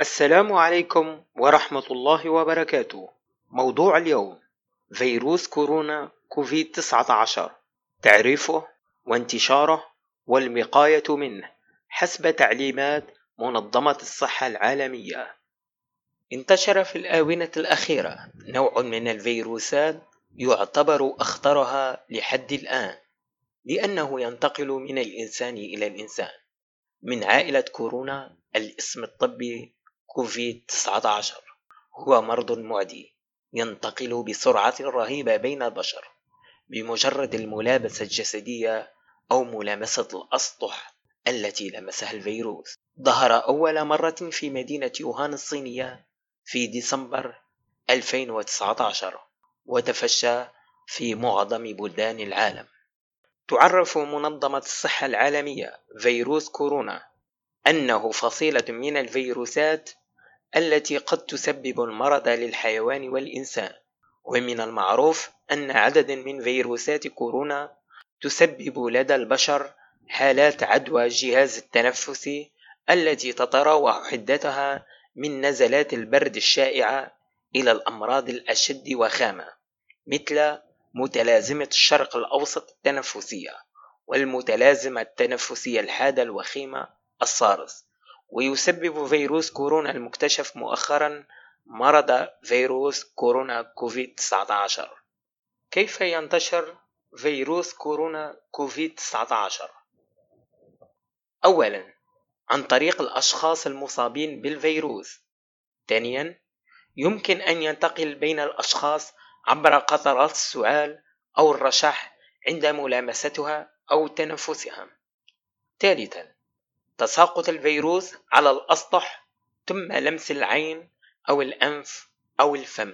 السلام عليكم ورحمة الله وبركاته. موضوع اليوم فيروس كورونا كوفيد 19 تعريفه وانتشاره والوقاية منه حسب تعليمات منظمة الصحة العالمية. انتشر في الآونة الأخيرة نوع من الفيروسات يعتبر أخطرها لحد الآن لأنه ينتقل من الإنسان إلى الإنسان من عائلة كورونا الاسم الطبي كوفيد 19 هو مرض معدي ينتقل بسرعة رهيبة بين البشر بمجرد الملابسة الجسدية أو ملامسة الأسطح التي لمسها الفيروس. ظهر أول مرة في مدينة يوهان الصينية في ديسمبر 2019 وتفشى في معظم بلدان العالم. تعرف منظمة الصحة العالمية فيروس كورونا أنه فصيلة من الفيروسات التي قد تسبب المرض للحيوان والإنسان. ومن المعروف أن عددا من فيروسات كورونا تسبب لدى البشر حالات عدوى الجهاز التنفسي التي تتراوح حدتها من نزلات البرد الشائعة إلى الأمراض الأشد وخامة مثل متلازمة الشرق الأوسط التنفسية والمتلازمة التنفسية الحادة الوخيمة السارس ويسبب فيروس كورونا المكتشف مؤخرا مرض فيروس كورونا كوفيد 19 كيف ينتشر فيروس كورونا كوفيد 19 أولا عن طريق الأشخاص المصابين بالفيروس. ثانيا يمكن أن ينتقل بين الأشخاص عبر قطرات السعال أو الرشح عند ملامستها أو تنفسها. ثالثا تساقط الفيروس على الأسطح ثم لمس العين أو الأنف أو الفم.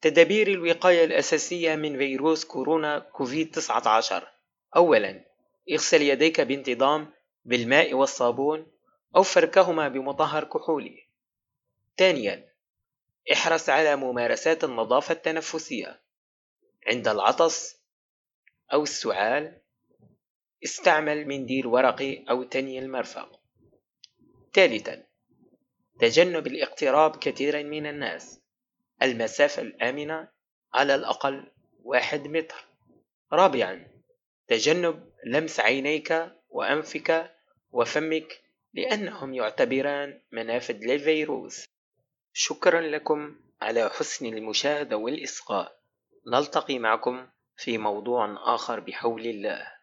تدابير الوقاية الأساسية من فيروس كورونا كوفيد 19 أولا اغسل يديك بانتظام بالماء والصابون أو فركهما بمطهر كحولي. ثانيا احرص على ممارسات النظافة التنفسية عند العطس أو السعال استعمل منديل ورقي أو تني المرفق. ثالثا تجنب الاقتراب كثيرا من الناس. المسافة الآمنة على الأقل واحد متر. رابعا تجنب لمس عينيك وأنفك وفمك لأنهم يعتبران منافذ للفيروس. شكرا لكم على حسن المشاهدة والإصغاء نلتقي معكم في موضوع آخر بحول الله.